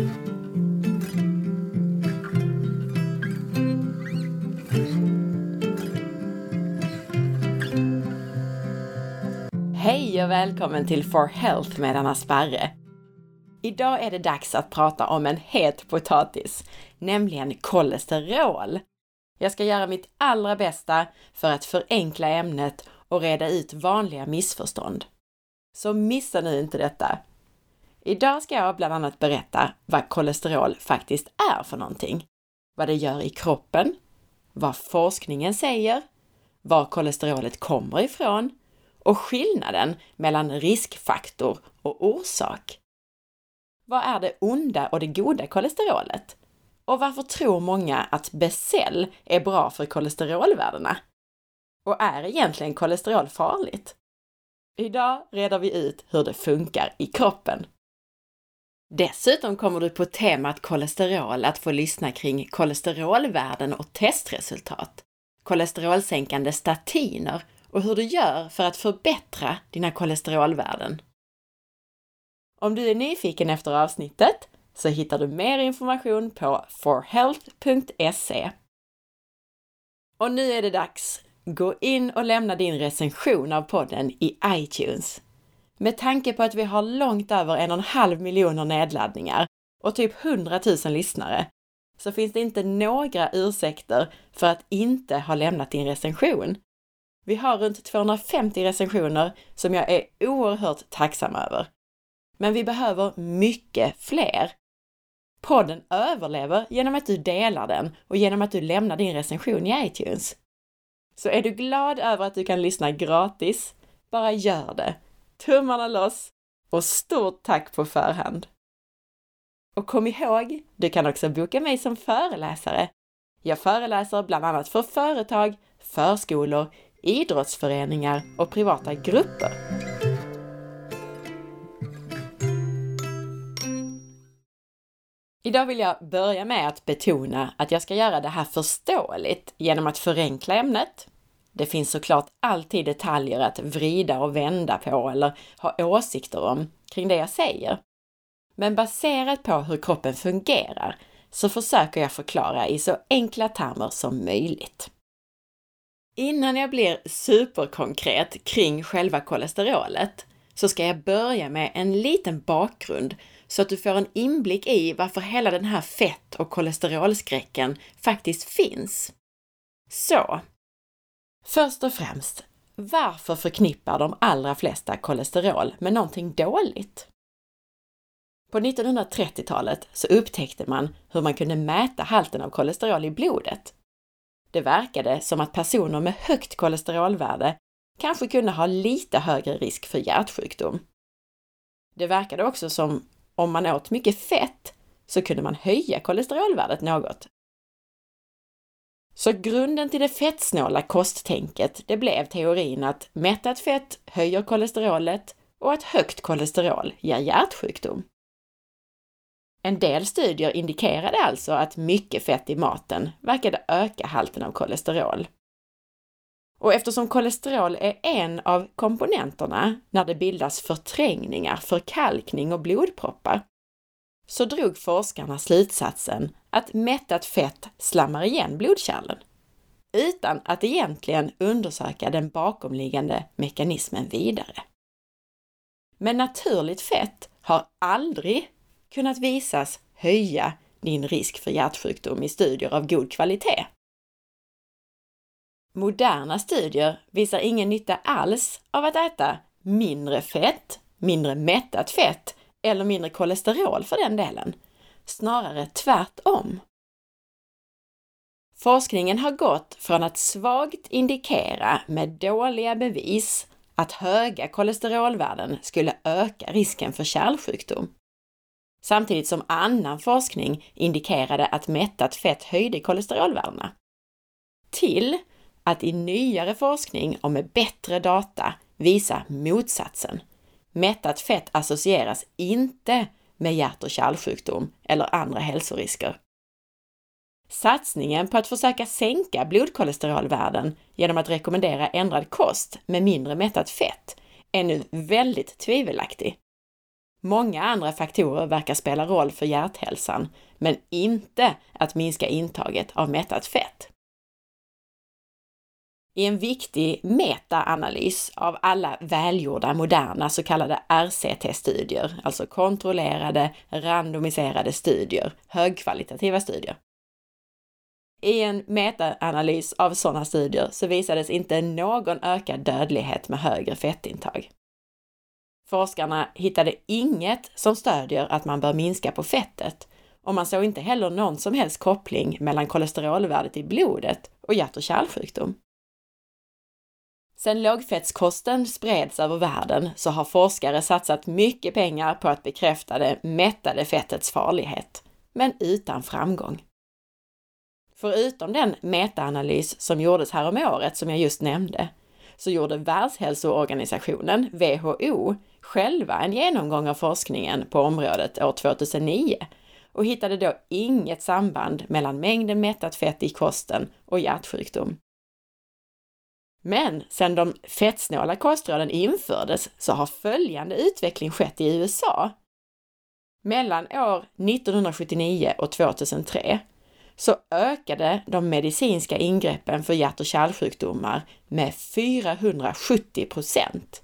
Hej och välkommen till For Health med Anna Sparre. Idag är det dags att prata om en het potatis, nämligen kolesterol. Jag ska göra mitt allra bästa för att förenkla ämnet och reda ut vanliga missförstånd. Så missa nu inte detta! Idag ska jag bland annat berätta vad kolesterol faktiskt är för någonting, vad det gör i kroppen, vad forskningen säger, var kolesterolet kommer ifrån och skillnaden mellan riskfaktor och orsak. Vad är det onda och det goda kolesterolet? Och varför tror många att Becell är bra för kolesterolvärdena? Och är egentligen kolesterol farligt? Idag reder vi ut hur det funkar i kroppen. Dessutom kommer du på temat kolesterol att få lyssna kring kolesterolvärden och testresultat, kolesterolsänkande statiner och hur du gör för att förbättra dina kolesterolvärden. Om du är nyfiken efter avsnittet så hittar du mer information på forhealth.se. Och nu är det dags! Gå in och lämna din recension av podden i iTunes. Med tanke på att vi har långt över en och en halv miljoner nedladdningar och typ 100 000 lyssnare så finns det inte några ursäkter för att inte ha lämnat din recension. Vi har runt 250 recensioner som jag är oerhört tacksam över. Men vi behöver mycket fler. Podden överlever genom att du delar den och genom att du lämnar din recension i iTunes. Så är du glad över att du kan lyssna gratis, bara gör det. Tummarna loss och stort tack på förhand! Och kom ihåg, du kan också boka mig som föreläsare. Jag föreläser bland annat för företag, förskolor, idrottsföreningar och privata grupper. Idag vill jag börja med att betona att jag ska göra det här förståeligt genom att förenkla ämnet. Det finns såklart alltid detaljer att vrida och vända på eller ha åsikter om kring det jag säger. Men baserat på hur kroppen fungerar så försöker jag förklara i så enkla termer som möjligt. Innan jag blir superkonkret kring själva kolesterolet så ska jag börja med en liten bakgrund så att du får en inblick i varför hela den här fett och kolesterolskräcken faktiskt finns. Så, först och främst, varför förknippar de allra flesta kolesterol med någonting dåligt? På 1930-talet så upptäckte man hur man kunde mäta halten av kolesterol i blodet. Det verkade som att personer med högt kolesterolvärde kanske kunde ha lite högre risk för hjärtsjukdom. Det verkade också som om man åt mycket fett så kunde man höja kolesterolvärdet något. Så grunden till det fettsnåla kosttänket, det blev teorin att mättat fett höjer kolesterolet och att högt kolesterol ger hjärtsjukdom. En del studier indikerade alltså att mycket fett i maten verkade öka halten av kolesterol. Och eftersom kolesterol är en av komponenterna när det bildas förträngningar, förkalkning och blodproppar, så drog forskarna slutsatsen att mättat fett slammar igen blodkärlen, utan att egentligen undersöka den bakomliggande mekanismen vidare. Men naturligt fett har aldrig kunnat visas höja din risk för hjärtsjukdom i studier av god kvalitet. Moderna studier visar ingen nytta alls av att äta mindre fett, mindre mättat fett eller mindre kolesterol för den delen. Snarare tvärtom. Forskningen har gått från att svagt indikera med dåliga bevis att höga kolesterolvärden skulle öka risken för kärlsjukdom. Samtidigt som annan forskning indikerade att mättat fett höjde kolesterolvärdena. Till att i nyare forskning och med bättre data visa motsatsen. Mättat fett associeras inte med hjärt och kärlsjukdom eller andra hälsorisker. Satsningen på att försöka sänka blodkolesterolvärden genom att rekommendera ändrad kost med mindre mättat fett är nu väldigt tvivelaktig. Många andra faktorer verkar spela roll för hjärthälsan, men inte att minska intaget av mättat fett. I en viktig metaanalys av alla välgjorda moderna så kallade RCT-studier, alltså kontrollerade randomiserade studier, högkvalitativa studier. I en metaanalys av sådana studier så visades inte någon ökad dödlighet med högre fettintag. Forskarna hittade inget som stödjer att man bör minska på fettet och man såg inte heller någon som helst koppling mellan kolesterolvärdet i blodet och hjärt och kärlsjukdom. Sedan lågfettskosten spreds över världen så har forskare satsat mycket pengar på att bekräfta det mättade fettets farlighet, men utan framgång. Förutom den metaanalys som gjordes häromåret som jag just nämnde, så gjorde Världshälsoorganisationen, WHO, själva en genomgång av forskningen på området år 2009 och hittade då inget samband mellan mängden mättat fett i kosten och hjärtsjukdom. Men sedan de fettsnåla kostråden infördes så har följande utveckling skett i USA. Mellan år 1979 och 2003 så ökade de medicinska ingreppen för hjärt och kärlsjukdomar med 470 procent.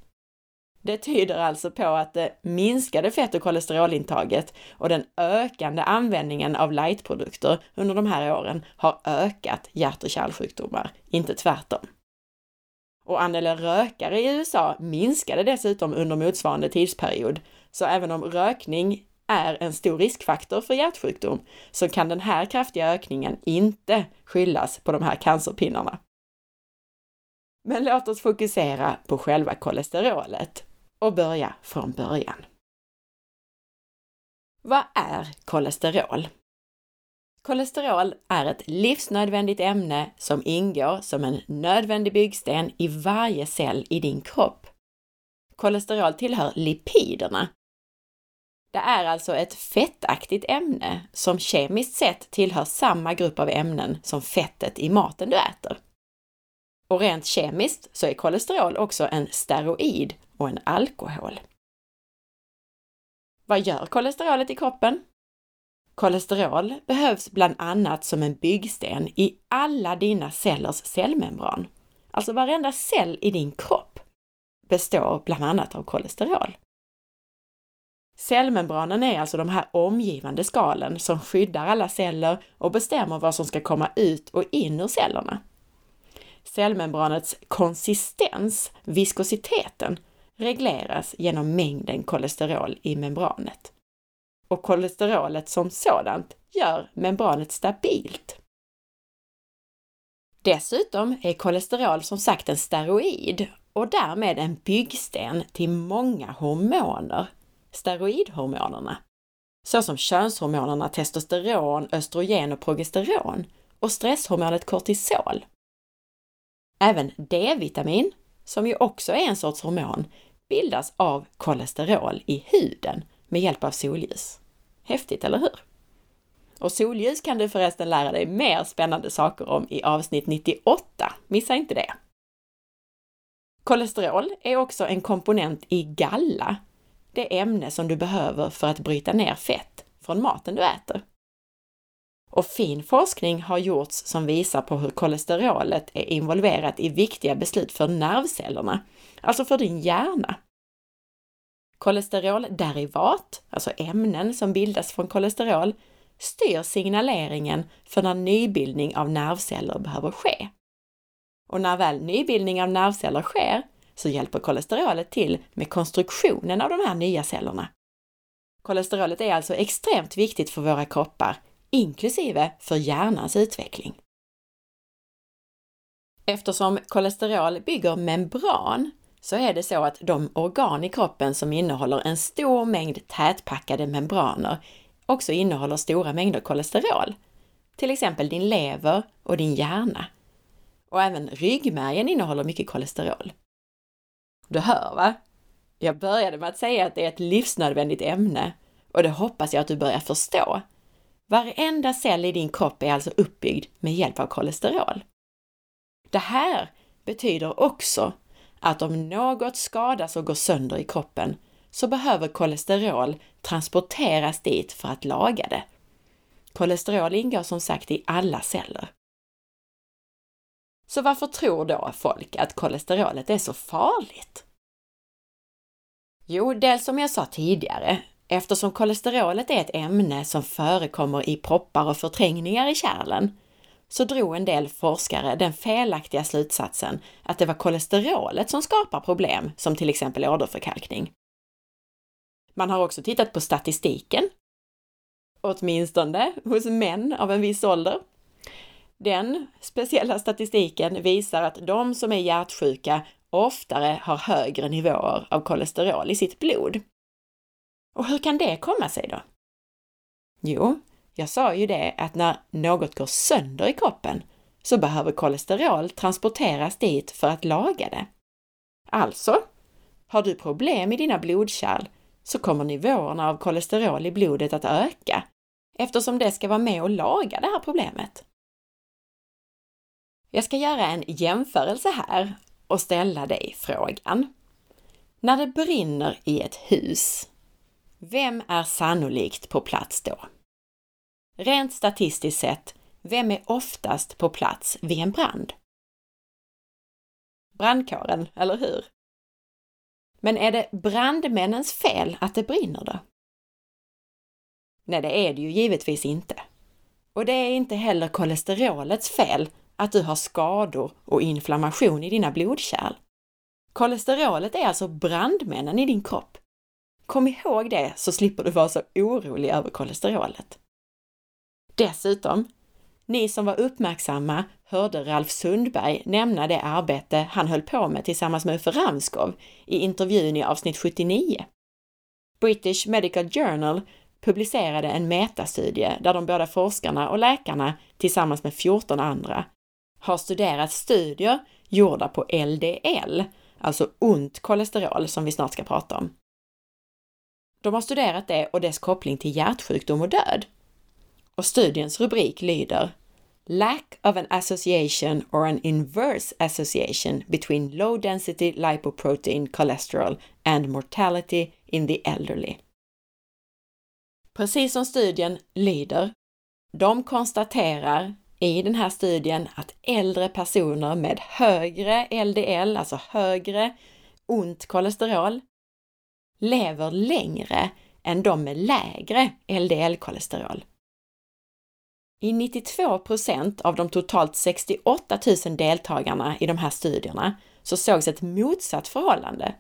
Det tyder alltså på att det minskade fett och kolesterolintaget och den ökande användningen av lightprodukter under de här åren har ökat hjärt och kärlsjukdomar, inte tvärtom. Och andelen rökare i USA minskade dessutom under motsvarande tidsperiod, så även om rökning är en stor riskfaktor för hjärtsjukdom så kan den här kraftiga ökningen inte skyllas på de här cancerpinnarna. Men låt oss fokusera på själva kolesterolet och börja från början. Vad är kolesterol? Kolesterol är ett livsnödvändigt ämne som ingår som en nödvändig byggsten i varje cell i din kropp. Kolesterol tillhör lipiderna. Det är alltså ett fettaktigt ämne som kemiskt sett tillhör samma grupp av ämnen som fettet i maten du äter. Och rent kemiskt så är kolesterol också en steroid och en alkohol. Vad gör kolesterolet i kroppen? Kolesterol behövs bland annat som en byggsten i alla dina cellers cellmembran. Alltså varenda cell i din kropp består bland annat av kolesterol. Cellmembranen är alltså de här omgivande skalen som skyddar alla celler och bestämmer vad som ska komma ut och in ur cellerna. Cellmembranets konsistens, viskositeten, regleras genom mängden kolesterol i membranet. Och kolesterolet som sådant gör membranet stabilt. Dessutom är kolesterol som sagt en steroid och därmed en byggsten till många hormoner, steroidhormonerna, såsom könshormonerna testosteron, östrogen och progesteron och stresshormonet kortisol. Även D-vitamin, som ju också är en sorts hormon, bildas av kolesterol i huden med hjälp av solljus. Häftigt, eller hur? Och solljus kan du förresten lära dig mer spännande saker om i avsnitt 98. Missa inte det! Kolesterol är också en komponent i galla, det ämne som du behöver för att bryta ner fett från maten du äter. Och fin forskning har gjorts som visar på hur kolesterolet är involverat i viktiga beslut för nervcellerna, alltså för din hjärna. Kolesterolderivat, alltså ämnen som bildas från kolesterol, styr signaleringen för när nybildning av nervceller behöver ske. Och när väl nybildning av nervceller sker så hjälper kolesterolet till med konstruktionen av de här nya cellerna. Kolesterolet är alltså extremt viktigt för våra kroppar, inklusive för hjärnans utveckling. Eftersom kolesterol bygger membran så är det så att de organ i kroppen som innehåller en stor mängd tätpackade membraner också innehåller stora mängder kolesterol. Till exempel din lever och din hjärna. Och även ryggmärgen innehåller mycket kolesterol. Du hör va? Jag började med att säga att det är ett livsnödvändigt ämne och det hoppas jag att du börjar förstå. Varenda cell i din kropp är alltså uppbyggd med hjälp av kolesterol. Det här betyder också att om något skadas och går sönder i kroppen så behöver kolesterol transporteras dit för att laga det. Kolesterol ingår som sagt i alla celler. Så varför tror då folk att kolesterolet är så farligt? Jo, dels som jag sa tidigare, eftersom kolesterolet är ett ämne som förekommer i proppar och förträngningar i kärlen, så drog en del forskare den felaktiga slutsatsen att det var kolesterolet som skapar problem som till exempel åderförkalkning. Man har också tittat på statistiken, åtminstone hos män av en viss ålder. Den speciella statistiken visar att de som är hjärtsjuka oftare har högre nivåer av kolesterol i sitt blod. Och hur kan det komma sig då? Jo, jag sa ju det att när något går sönder i kroppen så behöver kolesterol transporteras dit för att laga det. Alltså, har du problem i dina blodkärl så kommer nivåerna av kolesterol i blodet att öka eftersom det ska vara med och laga det här problemet. Jag ska göra en jämförelse här och ställa dig frågan. När det brinner i ett hus, vem är sannolikt på plats då? Rent statistiskt sett, vem är oftast på plats vid en brand? Brandkåren, eller hur? Men är det brandmännens fel att det brinner då? Nej, det är det ju givetvis inte. Och det är inte heller kolesterolets fel att du har skador och inflammation i dina blodkärl. Kolesterolet är alltså brandmännen i din kropp. Kom ihåg det så slipper du vara så orolig över kolesterolet. Dessutom, ni som var uppmärksamma hörde Ralf Sundberg nämna det arbete han höll på med tillsammans med Uffe Ramskov i intervjun i avsnitt 79. British Medical Journal publicerade en metastudie där de båda forskarna och läkarna tillsammans med 14 andra har studerat studier gjorda på LDL, alltså ont kolesterol som vi snart ska prata om. De har studerat det och dess koppling till hjärtsjukdom och död. Och studiens rubrik lyder Lack of an association or an inverse association between low density lipoprotein cholesterol and mortality in the elderly. Precis som studien lyder, de konstaterar i den här studien att äldre personer med högre LDL, alltså högre ont kolesterol, lever längre än de med lägre LDL-kolesterol. I 92 procent av de totalt 68 000 deltagarna i de här studierna så sågs ett motsatt förhållande,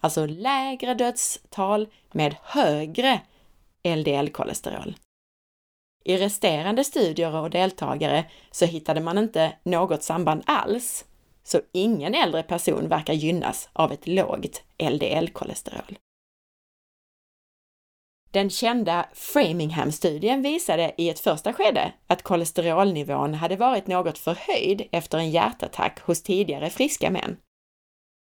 alltså lägre dödstal med högre LDL-kolesterol. I resterande studier och deltagare så hittade man inte något samband alls, så ingen äldre person verkar gynnas av ett lågt LDL-kolesterol. Den kända Framingham-studien visade i ett första skede att kolesterolnivån hade varit något förhöjd efter en hjärtattack hos tidigare friska män.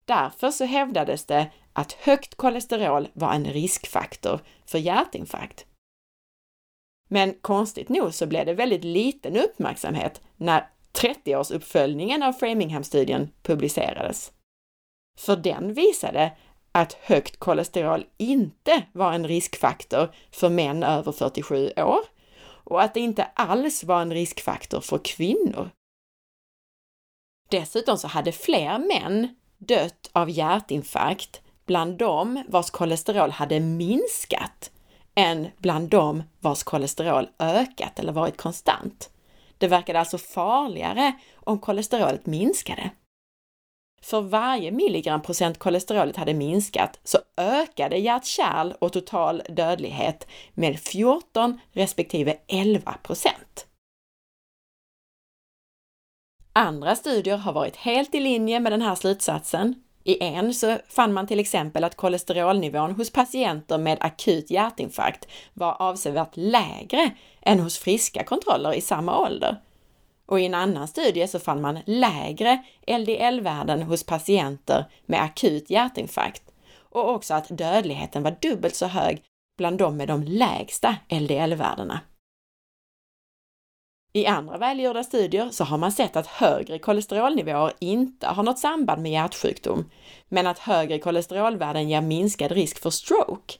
Därför så hävdades det att högt kolesterol var en riskfaktor för hjärtinfarkt. Men konstigt nog så blev det väldigt liten uppmärksamhet när 30-årsuppföljningen av Framingham-studien publicerades. För den visade att högt kolesterol inte var en riskfaktor för män över 47 år och att det inte alls var en riskfaktor för kvinnor. Dessutom så hade fler män dött av hjärtinfarkt bland dem vars kolesterol hade minskat än bland dem vars kolesterol ökat eller varit konstant. Det verkade alltså farligare om kolesterolet minskade. För varje milligram procent kolesterolet hade minskat så ökade hjärt-kärl och total dödlighet med 14 respektive 11 procent. Andra studier har varit helt i linje med den här slutsatsen. I en så fann man till exempel att kolesterolnivån hos patienter med akut hjärtinfarkt var avsevärt lägre än hos friska kontroller i samma ålder. Och i en annan studie så fann man lägre LDL-värden hos patienter med akut hjärtinfarkt och också att dödligheten var dubbelt så hög bland de med de lägsta LDL-värdena. I andra välgjorda studier så har man sett att högre kolesterolnivåer inte har något samband med hjärtsjukdom, men att högre kolesterolvärden ger minskad risk för stroke.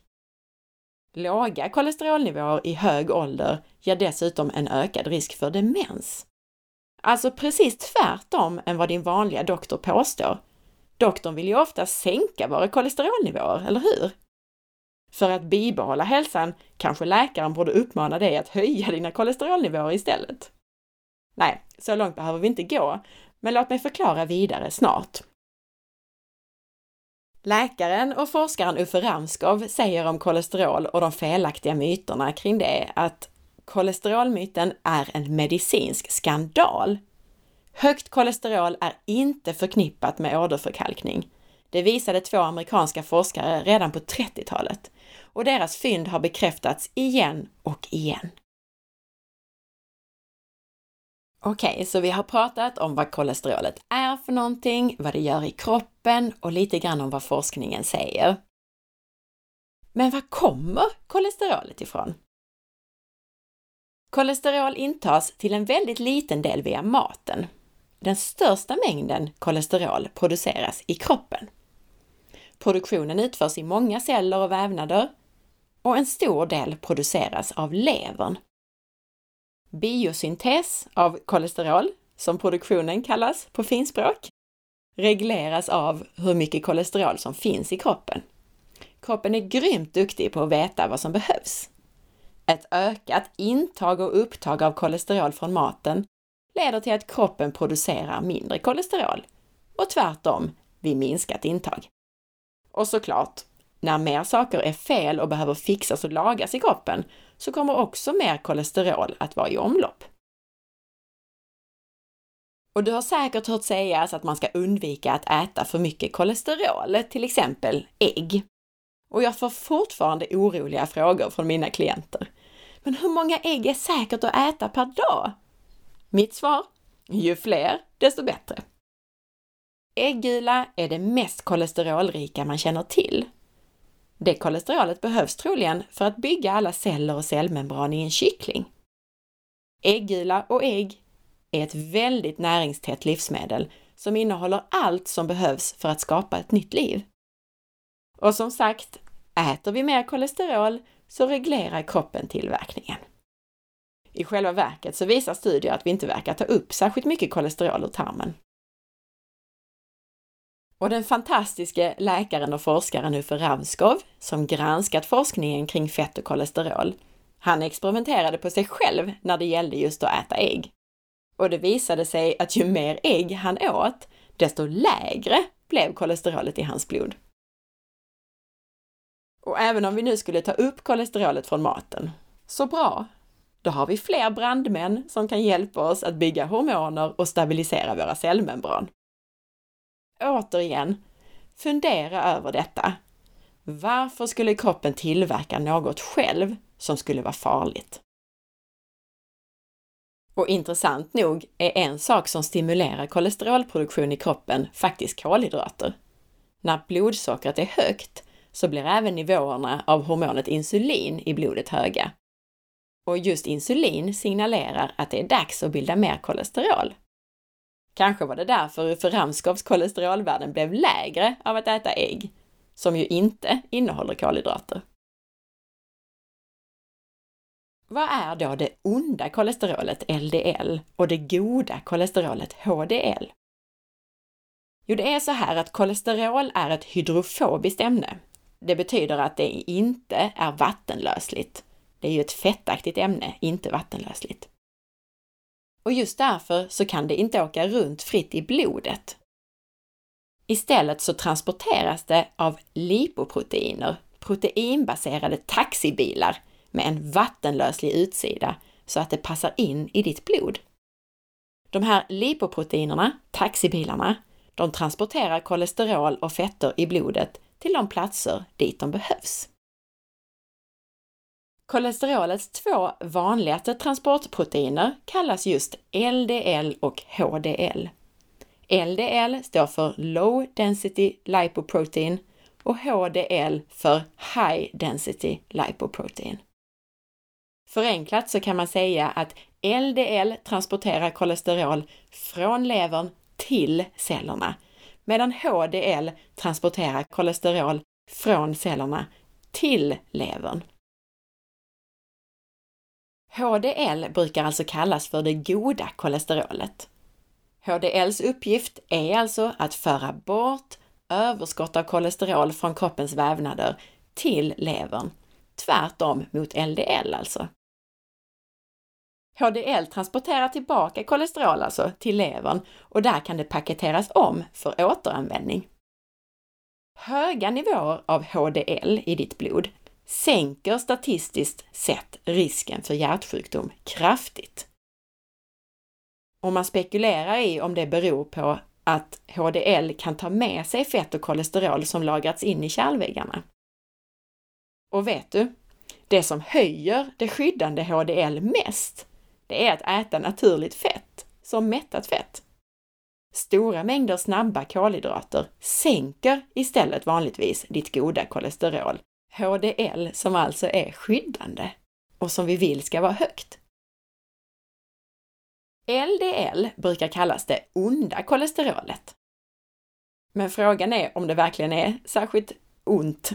Låga kolesterolnivåer i hög ålder ger dessutom en ökad risk för demens. Alltså precis tvärtom än vad din vanliga doktor påstår. Doktorn vill ju ofta sänka våra kolesterolnivåer, eller hur? För att bibehålla hälsan kanske läkaren borde uppmana dig att höja dina kolesterolnivåer istället. Nej, så långt behöver vi inte gå, men låt mig förklara vidare snart. Läkaren och forskaren Uffe Ramskov säger om kolesterol och de felaktiga myterna kring det att kolesterolmyten är en medicinsk skandal. Högt kolesterol är inte förknippat med åderförkalkning. Det visade två amerikanska forskare redan på 30-talet och deras fynd har bekräftats igen och igen. Okej, okay, så vi har pratat om vad kolesterolet är för någonting, vad det gör i kroppen och lite grann om vad forskningen säger. Men var kommer kolesterolet ifrån? Kolesterol intas till en väldigt liten del via maten. Den största mängden kolesterol produceras i kroppen. Produktionen utförs i många celler och vävnader och en stor del produceras av levern. Biosyntes av kolesterol, som produktionen kallas på finspråk, regleras av hur mycket kolesterol som finns i kroppen. Kroppen är grymt duktig på att veta vad som behövs. Ett ökat intag och upptag av kolesterol från maten leder till att kroppen producerar mindre kolesterol och tvärtom vid minskat intag. Och såklart, när mer saker är fel och behöver fixas och lagas i kroppen så kommer också mer kolesterol att vara i omlopp. Och du har säkert hört sägas att man ska undvika att äta för mycket kolesterol, till exempel ägg. Och jag får fortfarande oroliga frågor från mina klienter. Men hur många ägg är säkert att äta per dag? Mitt svar? Ju fler, desto bättre. Äggula är det mest kolesterolrika man känner till. Det kolesterolet behövs troligen för att bygga alla celler och cellmembran i en kyckling. Äggula och ägg är ett väldigt näringstätt livsmedel som innehåller allt som behövs för att skapa ett nytt liv. Och som sagt, äter vi mer kolesterol så reglerar kroppen tillverkningen. I själva verket så visar studier att vi inte verkar ta upp särskilt mycket kolesterol ur tarmen. Och den fantastiske läkaren och forskaren Uffe Ramskov, som granskat forskningen kring fett och kolesterol, han experimenterade på sig själv när det gällde just att äta ägg. Och det visade sig att ju mer ägg han åt, desto lägre blev kolesterolet i hans blod. Och även om vi nu skulle ta upp kolesterolet från maten, så bra, då har vi fler brandmän som kan hjälpa oss att bygga hormoner och stabilisera våra cellmembran. Återigen, fundera över detta. Varför skulle kroppen tillverka något själv som skulle vara farligt? Och intressant nog är en sak som stimulerar kolesterolproduktion i kroppen faktiskt kolhydrater. När blodsockret är högt så blir även nivåerna av hormonet insulin i blodet höga. Och just insulin signalerar att det är dags att bilda mer kolesterol. Kanske var det därför Uffe Ramskovs kolesterolvärden blev lägre av att äta ägg, som ju inte innehåller kolhydrater. Vad är då det onda kolesterolet LDL och det goda kolesterolet HDL? Jo, det är så här att kolesterol är ett hydrofobiskt ämne, det betyder att det inte är vattenlösligt. Det är ju ett fettaktigt ämne, inte vattenlösligt. Och just därför så kan det inte åka runt fritt i blodet. Istället så transporteras det av lipoproteiner, proteinbaserade taxibilar med en vattenlöslig utsida så att det passar in i ditt blod. De här lipoproteinerna, taxibilarna, de transporterar kolesterol och fetter i blodet till de platser dit de behövs. Kolesterolets två vanligaste transportproteiner kallas just LDL och HDL. LDL står för Low Density Lipoprotein och HDL för High Density Lipoprotein. Förenklat så kan man säga att LDL transporterar kolesterol från levern till cellerna, medan HDL transporterar kolesterol från cellerna till levern. HDL brukar alltså kallas för det goda kolesterolet. HDLs uppgift är alltså att föra bort överskott av kolesterol från kroppens vävnader till levern. Tvärtom mot LDL alltså. HDL transporterar tillbaka kolesterol alltså till levern och där kan det paketeras om för återanvändning. Höga nivåer av HDL i ditt blod sänker statistiskt sett risken för hjärtsjukdom kraftigt. Och man spekulerar i om det beror på att HDL kan ta med sig fett och kolesterol som lagrats in i kärlväggarna. Och vet du? Det som höjer det skyddande HDL mest, det är att äta naturligt fett, som mättat fett. Stora mängder snabba kolhydrater sänker istället vanligtvis ditt goda kolesterol, HDL, som alltså är skyddande och som vi vill ska vara högt. LDL brukar kallas det onda kolesterolet. Men frågan är om det verkligen är särskilt ont.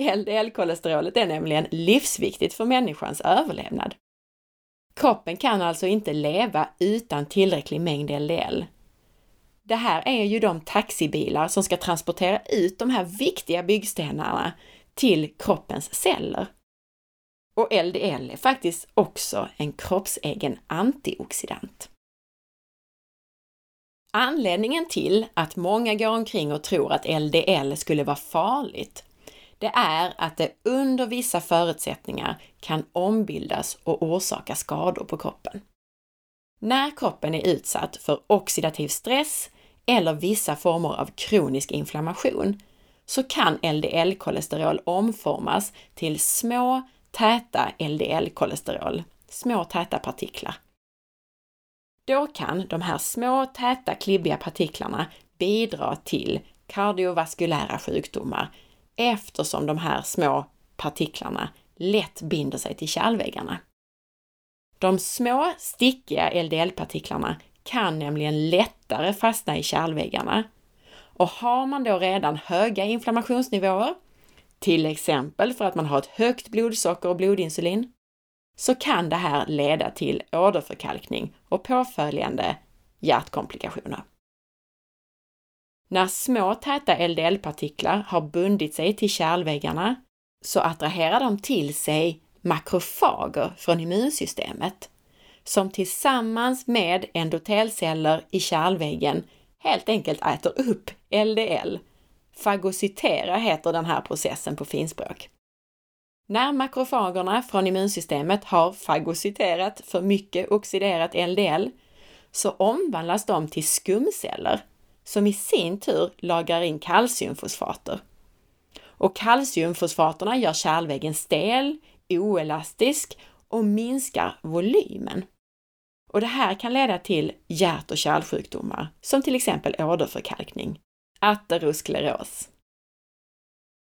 LDL-kolesterolet är nämligen livsviktigt för människans överlevnad. Kroppen kan alltså inte leva utan tillräcklig mängd LDL. Det här är ju de taxibilar som ska transportera ut de här viktiga byggstenarna till kroppens celler. Och LDL är faktiskt också en kroppsegen antioxidant. Anledningen till att många går omkring och tror att LDL skulle vara farligt, det är att det under vissa förutsättningar kan ombildas och orsaka skador på kroppen. När kroppen är utsatt för oxidativ stress eller vissa former av kronisk inflammation så kan LDL-kolesterol omformas till små täta LDL-kolesterol, små täta partiklar. Då kan de här små täta klibbiga partiklarna bidra till kardiovaskulära sjukdomar eftersom de här små partiklarna lätt binder sig till kärlväggarna. De små stickiga LDL-partiklarna kan nämligen lättare fastna i kärlväggarna. Och har man då redan höga inflammationsnivåer, till exempel för att man har ett högt blodsocker och blodinsulin, så kan det här leda till åderförkalkning och påföljande hjärtkomplikationer. När små täta LDL-partiklar har bundit sig till kärlväggarna så attraherar de till sig makrofager från immunsystemet som tillsammans med endotelceller i kärlväggen helt enkelt äter upp LDL. Fagocytera heter den här processen på finspråk. När makrofagerna från immunsystemet har fagociterat för mycket oxiderat LDL så omvandlas de till skumceller som i sin tur lagrar in kalciumfosfater. Och kalciumfosfaterna gör kärlväggen stel, oelastisk och minskar volymen. Och det här kan leda till hjärt och kärlsjukdomar, som till exempel åderförkalkning, ateroskleros.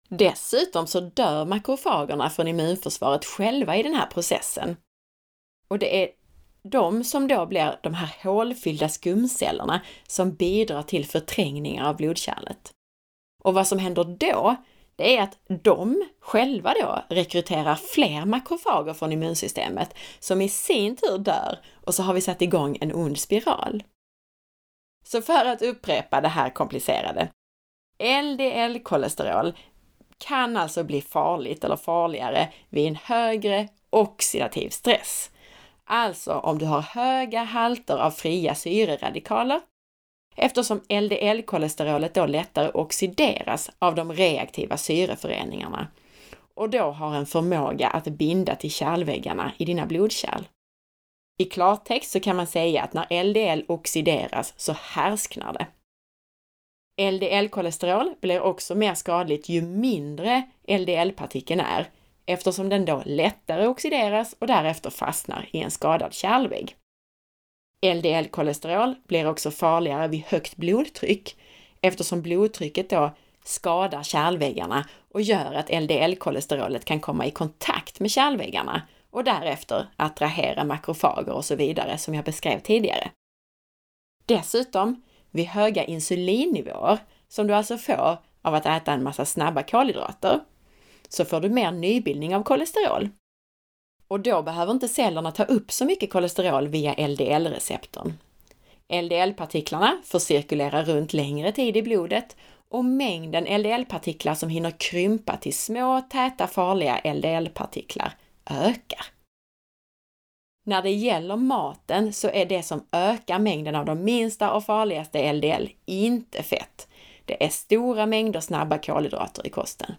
Dessutom så dör makrofagerna från immunförsvaret själva i den här processen. Och det är de som då blir de här hålfyllda skumcellerna som bidrar till förträngningar av blodkärlet. Och vad som händer då, det är att de själva då rekryterar fler makrofager från immunsystemet som i sin tur dör och så har vi satt igång en ond spiral. Så för att upprepa det här komplicerade. LDL-kolesterol kan alltså bli farligt eller farligare vid en högre oxidativ stress. Alltså om du har höga halter av fria syreradikaler eftersom LDL-kolesterolet då lättare oxideras av de reaktiva syreföreningarna och då har en förmåga att binda till kärlväggarna i dina blodkärl. I klartext så kan man säga att när LDL oxideras så härsknar det. LDL-kolesterol blir också mer skadligt ju mindre LDL-partikeln är eftersom den då lättare oxideras och därefter fastnar i en skadad kärlvägg. LDL-kolesterol blir också farligare vid högt blodtryck eftersom blodtrycket då skadar kärlväggarna och gör att LDL-kolesterolet kan komma i kontakt med kärlväggarna och därefter attrahera makrofager och så vidare som jag beskrev tidigare. Dessutom, vid höga insulinnivåer, som du alltså får av att äta en massa snabba kolhydrater, så får du mer nybildning av kolesterol. Och då behöver inte cellerna ta upp så mycket kolesterol via LDL-receptorn. LDL-partiklarna får cirkulera runt längre tid i blodet och mängden LDL-partiklar som hinner krympa till små, täta, farliga LDL-partiklar ökar. När det gäller maten så är det som ökar mängden av de minsta och farligaste LDL inte fett. Det är stora mängder snabba kolhydrater i kosten.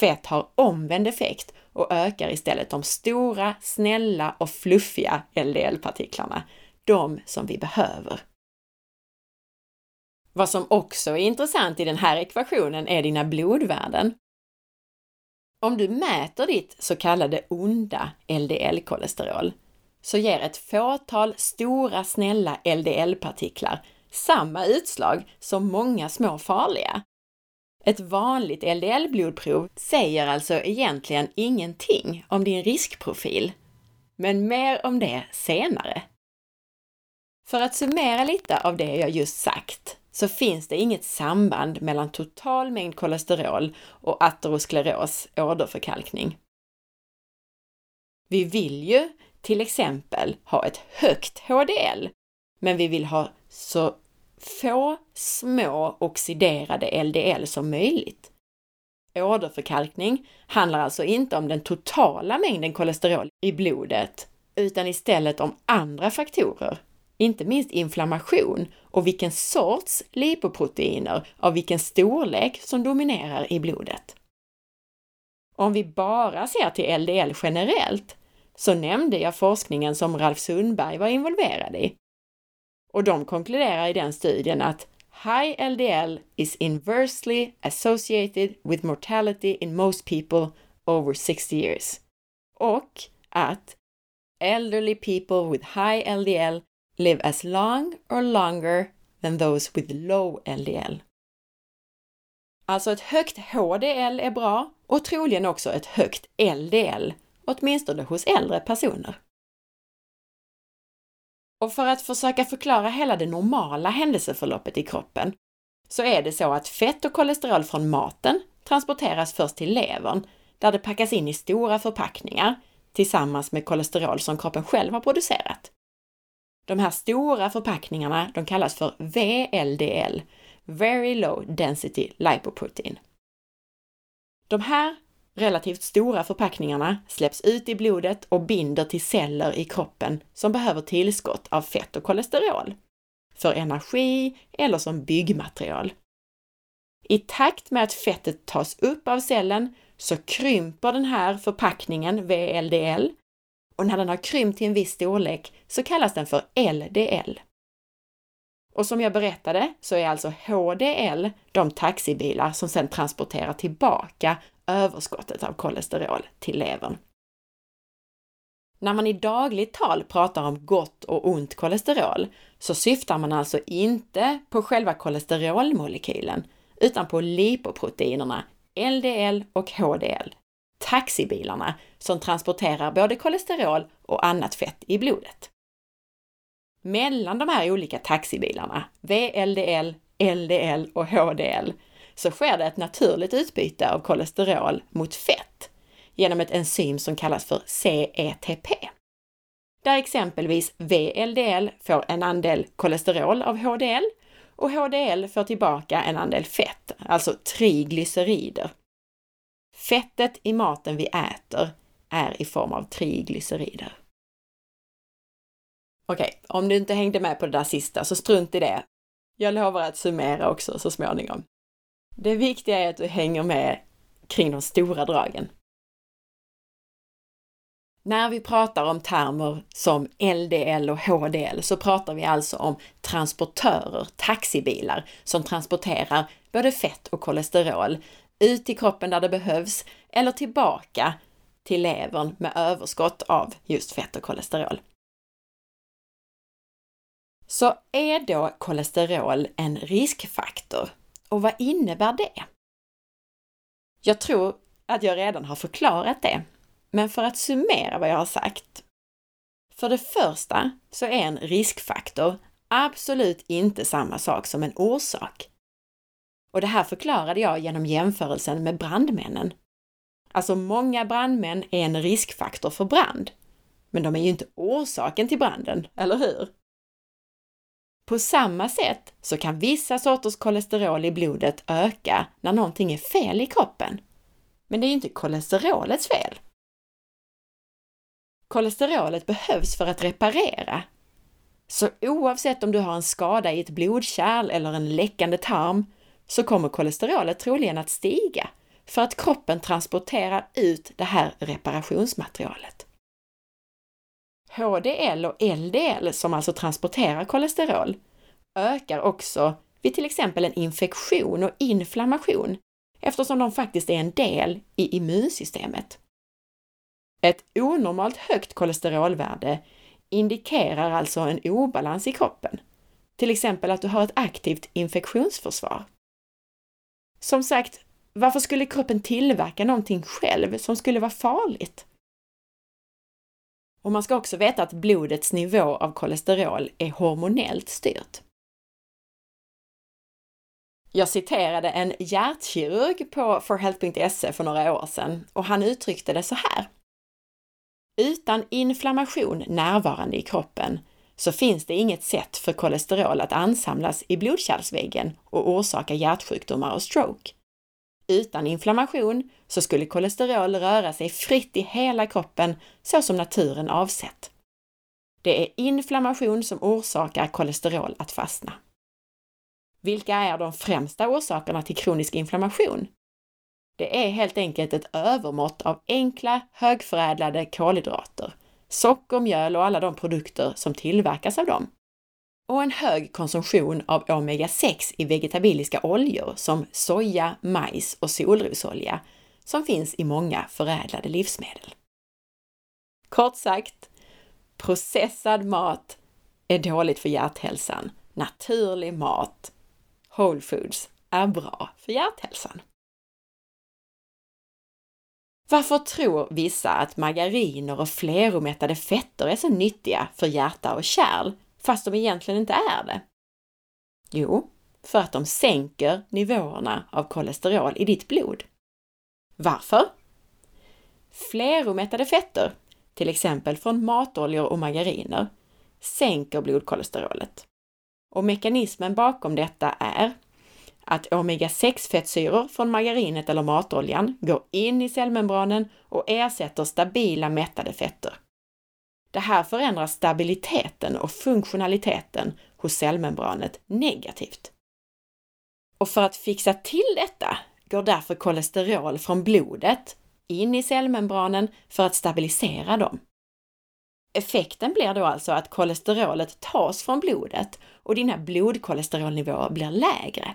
Fett har omvänd effekt och ökar istället de stora, snälla och fluffiga LDL-partiklarna, de som vi behöver. Vad som också är intressant i den här ekvationen är dina blodvärden. Om du mäter ditt så kallade onda LDL-kolesterol så ger ett fåtal stora snälla LDL-partiklar samma utslag som många små farliga. Ett vanligt LDL-blodprov säger alltså egentligen ingenting om din riskprofil, men mer om det senare. För att summera lite av det jag just sagt så finns det inget samband mellan total mängd kolesterol och ateroskleros, åderförkalkning. Vi vill ju till exempel ha ett högt HDL, men vi vill ha så få små oxiderade LDL som möjligt. Åderförkalkning handlar alltså inte om den totala mängden kolesterol i blodet, utan istället om andra faktorer, inte minst inflammation och vilken sorts lipoproteiner av vilken storlek som dominerar i blodet. Om vi bara ser till LDL generellt så nämnde jag forskningen som Ralf Sundberg var involverad i. Och de konkluderar i den studien att High LDL is inversely associated with mortality in most people over 60 years. Och att elderly people with high LDL live as long or longer than those with low LDL. Alltså ett högt HDL är bra och troligen också ett högt LDL, åtminstone hos äldre personer. Och för att försöka förklara hela det normala händelseförloppet i kroppen så är det så att fett och kolesterol från maten transporteras först till levern där det packas in i stora förpackningar tillsammans med kolesterol som kroppen själv har producerat. De här stora förpackningarna, de kallas för VLDL, Very Low Density Lipoprotein. De här relativt stora förpackningarna släpps ut i blodet och binder till celler i kroppen som behöver tillskott av fett och kolesterol för energi eller som byggmaterial. I takt med att fettet tas upp av cellen så krymper den här förpackningen VLDL och när den har krympt till en viss storlek så kallas den för LDL. Och som jag berättade så är alltså HDL de taxibilar som sedan transporterar tillbaka överskottet av kolesterol till levern. När man i dagligt tal pratar om gott och ont kolesterol så syftar man alltså inte på själva kolesterolmolekylen utan på lipoproteinerna LDL och HDL taxibilarna som transporterar både kolesterol och annat fett i blodet. Mellan de här olika taxibilarna, VLDL, LDL och HDL, så sker det ett naturligt utbyte av kolesterol mot fett genom ett enzym som kallas för CETP. Där exempelvis VLDL får en andel kolesterol av HDL och HDL får tillbaka en andel fett, alltså triglycerider. Fettet i maten vi äter är i form av triglycerider. Okej, okay, om du inte hängde med på det där sista så strunt i det. Jag lovar att summera också så småningom. Det viktiga är att du hänger med kring de stora dragen. När vi pratar om termer som LDL och HDL så pratar vi alltså om transportörer, taxibilar, som transporterar både fett och kolesterol ut i kroppen där det behövs eller tillbaka till levern med överskott av just fett och kolesterol. Så är då kolesterol en riskfaktor? Och vad innebär det? Jag tror att jag redan har förklarat det. Men för att summera vad jag har sagt. För det första så är en riskfaktor absolut inte samma sak som en orsak. Och det här förklarade jag genom jämförelsen med brandmännen. Alltså många brandmän är en riskfaktor för brand. Men de är ju inte orsaken till branden, eller hur? På samma sätt så kan vissa sorters kolesterol i blodet öka när någonting är fel i kroppen. Men det är ju inte kolesterolets fel. Kolesterolet behövs för att reparera. Så oavsett om du har en skada i ett blodkärl eller en läckande tarm så kommer kolesterolet troligen att stiga för att kroppen transporterar ut det här reparationsmaterialet. HDL och LDL, som alltså transporterar kolesterol, ökar också vid till exempel en infektion och inflammation eftersom de faktiskt är en del i immunsystemet. Ett onormalt högt kolesterolvärde indikerar alltså en obalans i kroppen, till exempel att du har ett aktivt infektionsförsvar. Som sagt, varför skulle kroppen tillverka någonting själv som skulle vara farligt? Och man ska också veta att blodets nivå av kolesterol är hormonellt styrt. Jag citerade en hjärtkirurg på forhealth.se för några år sedan och han uttryckte det så här. Utan inflammation närvarande i kroppen så finns det inget sätt för kolesterol att ansamlas i blodkärlsväggen och orsaka hjärtsjukdomar och stroke. Utan inflammation så skulle kolesterol röra sig fritt i hela kroppen så som naturen avsett. Det är inflammation som orsakar kolesterol att fastna. Vilka är de främsta orsakerna till kronisk inflammation? Det är helt enkelt ett övermått av enkla, högförädlade kolhydrater, socker, mjöl och alla de produkter som tillverkas av dem. Och en hög konsumtion av omega-6 i vegetabiliska oljor som soja, majs och solrosolja som finns i många förädlade livsmedel. Kort sagt, processad mat är dåligt för hjärthälsan. Naturlig mat, whole foods, är bra för hjärthälsan. Varför tror vissa att margariner och fleromättade fetter är så nyttiga för hjärta och kärl, fast de egentligen inte är det? Jo, för att de sänker nivåerna av kolesterol i ditt blod. Varför? Fleromättade fetter, till exempel från matoljor och margariner, sänker blodkolesterolet. Och mekanismen bakom detta är att omega-6-fettsyror från margarinet eller matoljan går in i cellmembranen och ersätter stabila mättade fetter. Det här förändrar stabiliteten och funktionaliteten hos cellmembranet negativt. Och för att fixa till detta går därför kolesterol från blodet in i cellmembranen för att stabilisera dem. Effekten blir då alltså att kolesterolet tas från blodet och dina blodkolesterolnivåer blir lägre.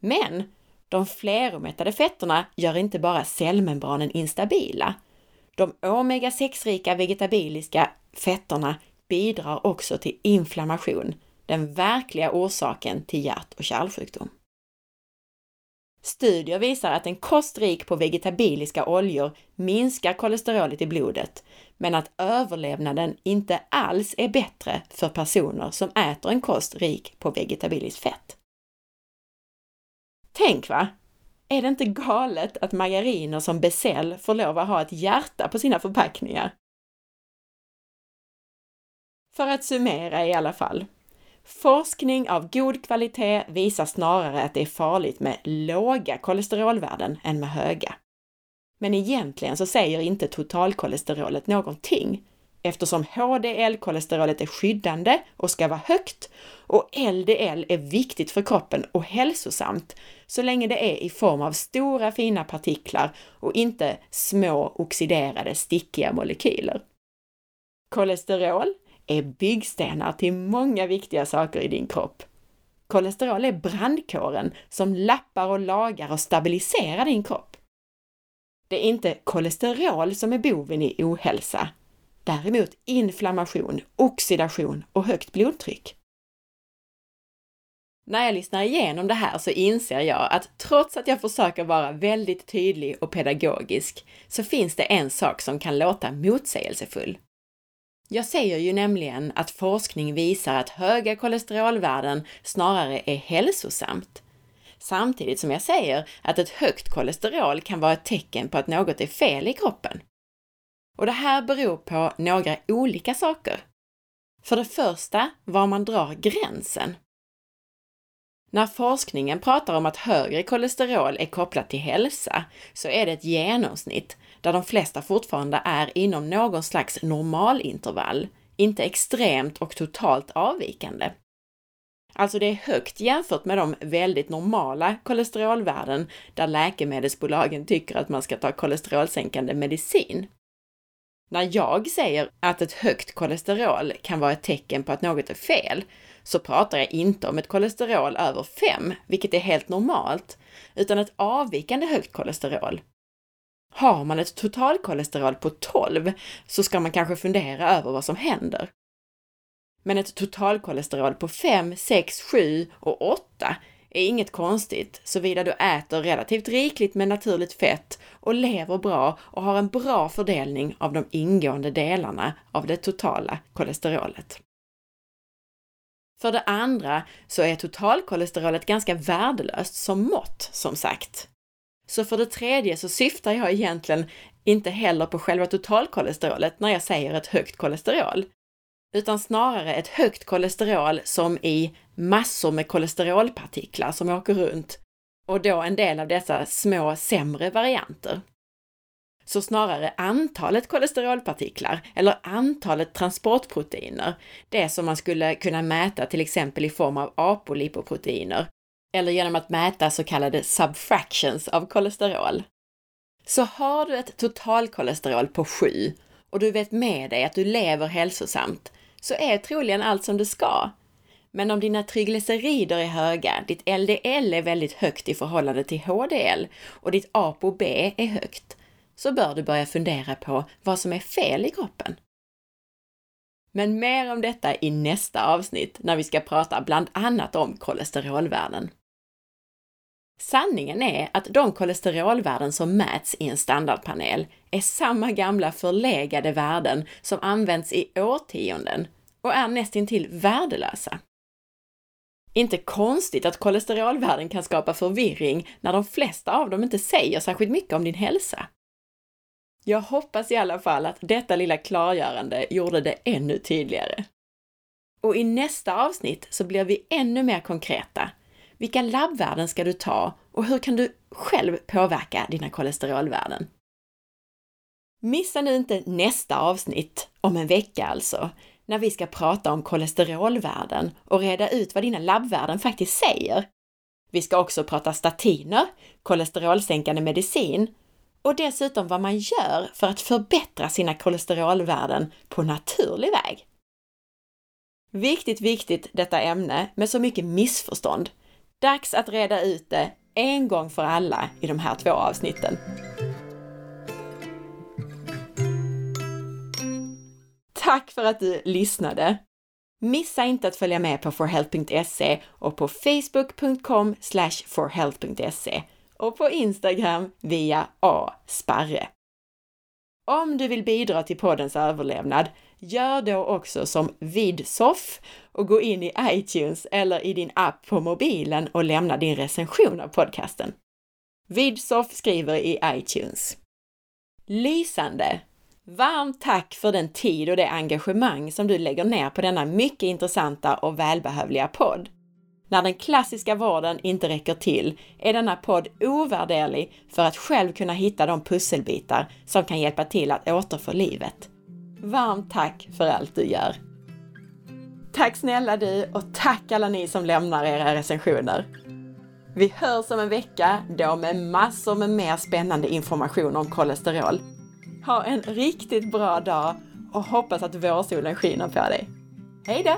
Men de fleromättade fetterna gör inte bara cellmembranen instabila. De omega-6-rika vegetabiliska fetterna bidrar också till inflammation, den verkliga orsaken till hjärt och kärlsjukdom. Studier visar att en kost rik på vegetabiliska oljor minskar kolesterolet i blodet, men att överlevnaden inte alls är bättre för personer som äter en kost rik på vegetabiliskt fett. Tänk va! Är det inte galet att margariner som Becell får lov att ha ett hjärta på sina förpackningar? För att summera i alla fall. Forskning av god kvalitet visar snarare att det är farligt med låga kolesterolvärden än med höga. Men egentligen så säger inte totalkolesterolet någonting eftersom HDL-kolesterolet är skyddande och ska vara högt och LDL är viktigt för kroppen och hälsosamt så länge det är i form av stora fina partiklar och inte små oxiderade stickiga molekyler. Kolesterol är byggstenar till många viktiga saker i din kropp. Kolesterol är brandkåren som lappar och lagar och stabiliserar din kropp. Det är inte kolesterol som är boven i ohälsa, däremot inflammation, oxidation och högt blodtryck. När jag lyssnar igenom det här så inser jag att trots att jag försöker vara väldigt tydlig och pedagogisk så finns det en sak som kan låta motsägelsefull. Jag säger ju nämligen att forskning visar att höga kolesterolvärden snarare är hälsosamt. Samtidigt som jag säger att ett högt kolesterol kan vara ett tecken på att något är fel i kroppen. Och det här beror på några olika saker. För det första, var man drar gränsen. När forskningen pratar om att högre kolesterol är kopplat till hälsa så är det ett genomsnitt där de flesta fortfarande är inom någon slags normalintervall, inte extremt och totalt avvikande. Alltså det är högt jämfört med de väldigt normala kolesterolvärden där läkemedelsbolagen tycker att man ska ta kolesterolsänkande medicin. När jag säger att ett högt kolesterol kan vara ett tecken på att något är fel, så pratar jag inte om ett kolesterol över 5, vilket är helt normalt, utan ett avvikande högt kolesterol. Har man ett totalkolesterol på 12 så ska man kanske fundera över vad som händer. Men ett totalkolesterol på 5, 6, 7 och 8 är inget konstigt såvida du äter relativt rikligt med naturligt fett och lever bra och har en bra fördelning av de ingående delarna av det totala kolesterolet. För det andra så är totalkolesterolet ganska värdelöst som mått, som sagt. Så för det tredje så syftar jag egentligen inte heller på själva totalkolesterolet när jag säger ett högt kolesterol, utan snarare ett högt kolesterol som i massor med kolesterolpartiklar som åker runt och då en del av dessa små sämre varianter. Så snarare antalet kolesterolpartiklar eller antalet transportproteiner, det som man skulle kunna mäta till exempel i form av apolipoproteiner, eller genom att mäta så kallade subfractions av kolesterol. Så har du ett totalkolesterol på 7 och du vet med dig att du lever hälsosamt, så är troligen allt som det ska. Men om dina triglycerider är höga, ditt LDL är väldigt högt i förhållande till HDL och ditt ApoB är högt, så bör du börja fundera på vad som är fel i kroppen. Men mer om detta i nästa avsnitt när vi ska prata bland annat om kolesterolvärden. Sanningen är att de kolesterolvärden som mäts i en standardpanel är samma gamla förlegade värden som används i årtionden och är nästintill värdelösa. Inte konstigt att kolesterolvärden kan skapa förvirring när de flesta av dem inte säger särskilt mycket om din hälsa. Jag hoppas i alla fall att detta lilla klargörande gjorde det ännu tydligare. Och i nästa avsnitt så blir vi ännu mer konkreta. Vilka labbvärden ska du ta och hur kan du själv påverka dina kolesterolvärden? Missa nu inte nästa avsnitt, om en vecka alltså, när vi ska prata om kolesterolvärden och reda ut vad dina labbvärden faktiskt säger. Vi ska också prata statiner, kolesterolsänkande medicin och dessutom vad man gör för att förbättra sina kolesterolvärden på naturlig väg. Viktigt, viktigt detta ämne med så mycket missförstånd. Dags att reda ut det en gång för alla i de här två avsnitten. Tack för att du lyssnade! Missa inte att följa med på forhealth.se och på facebook.com forhealth.se och på Instagram via asparre. Om du vill bidra till poddens överlevnad, gör då också som Vidsoff och gå in i iTunes eller i din app på mobilen och lämna din recension av podcasten. Vidsoff skriver i iTunes. Lysande! Varmt tack för den tid och det engagemang som du lägger ner på denna mycket intressanta och välbehövliga podd. När den klassiska vården inte räcker till är denna podd ovärderlig för att själv kunna hitta de pusselbitar som kan hjälpa till att återfå livet. Varmt tack för allt du gör! Tack snälla du och tack alla ni som lämnar era recensioner! Vi hörs om en vecka, då med massor med mer spännande information om kolesterol. Ha en riktigt bra dag och hoppas att vårsolen skiner på dig. Hej då!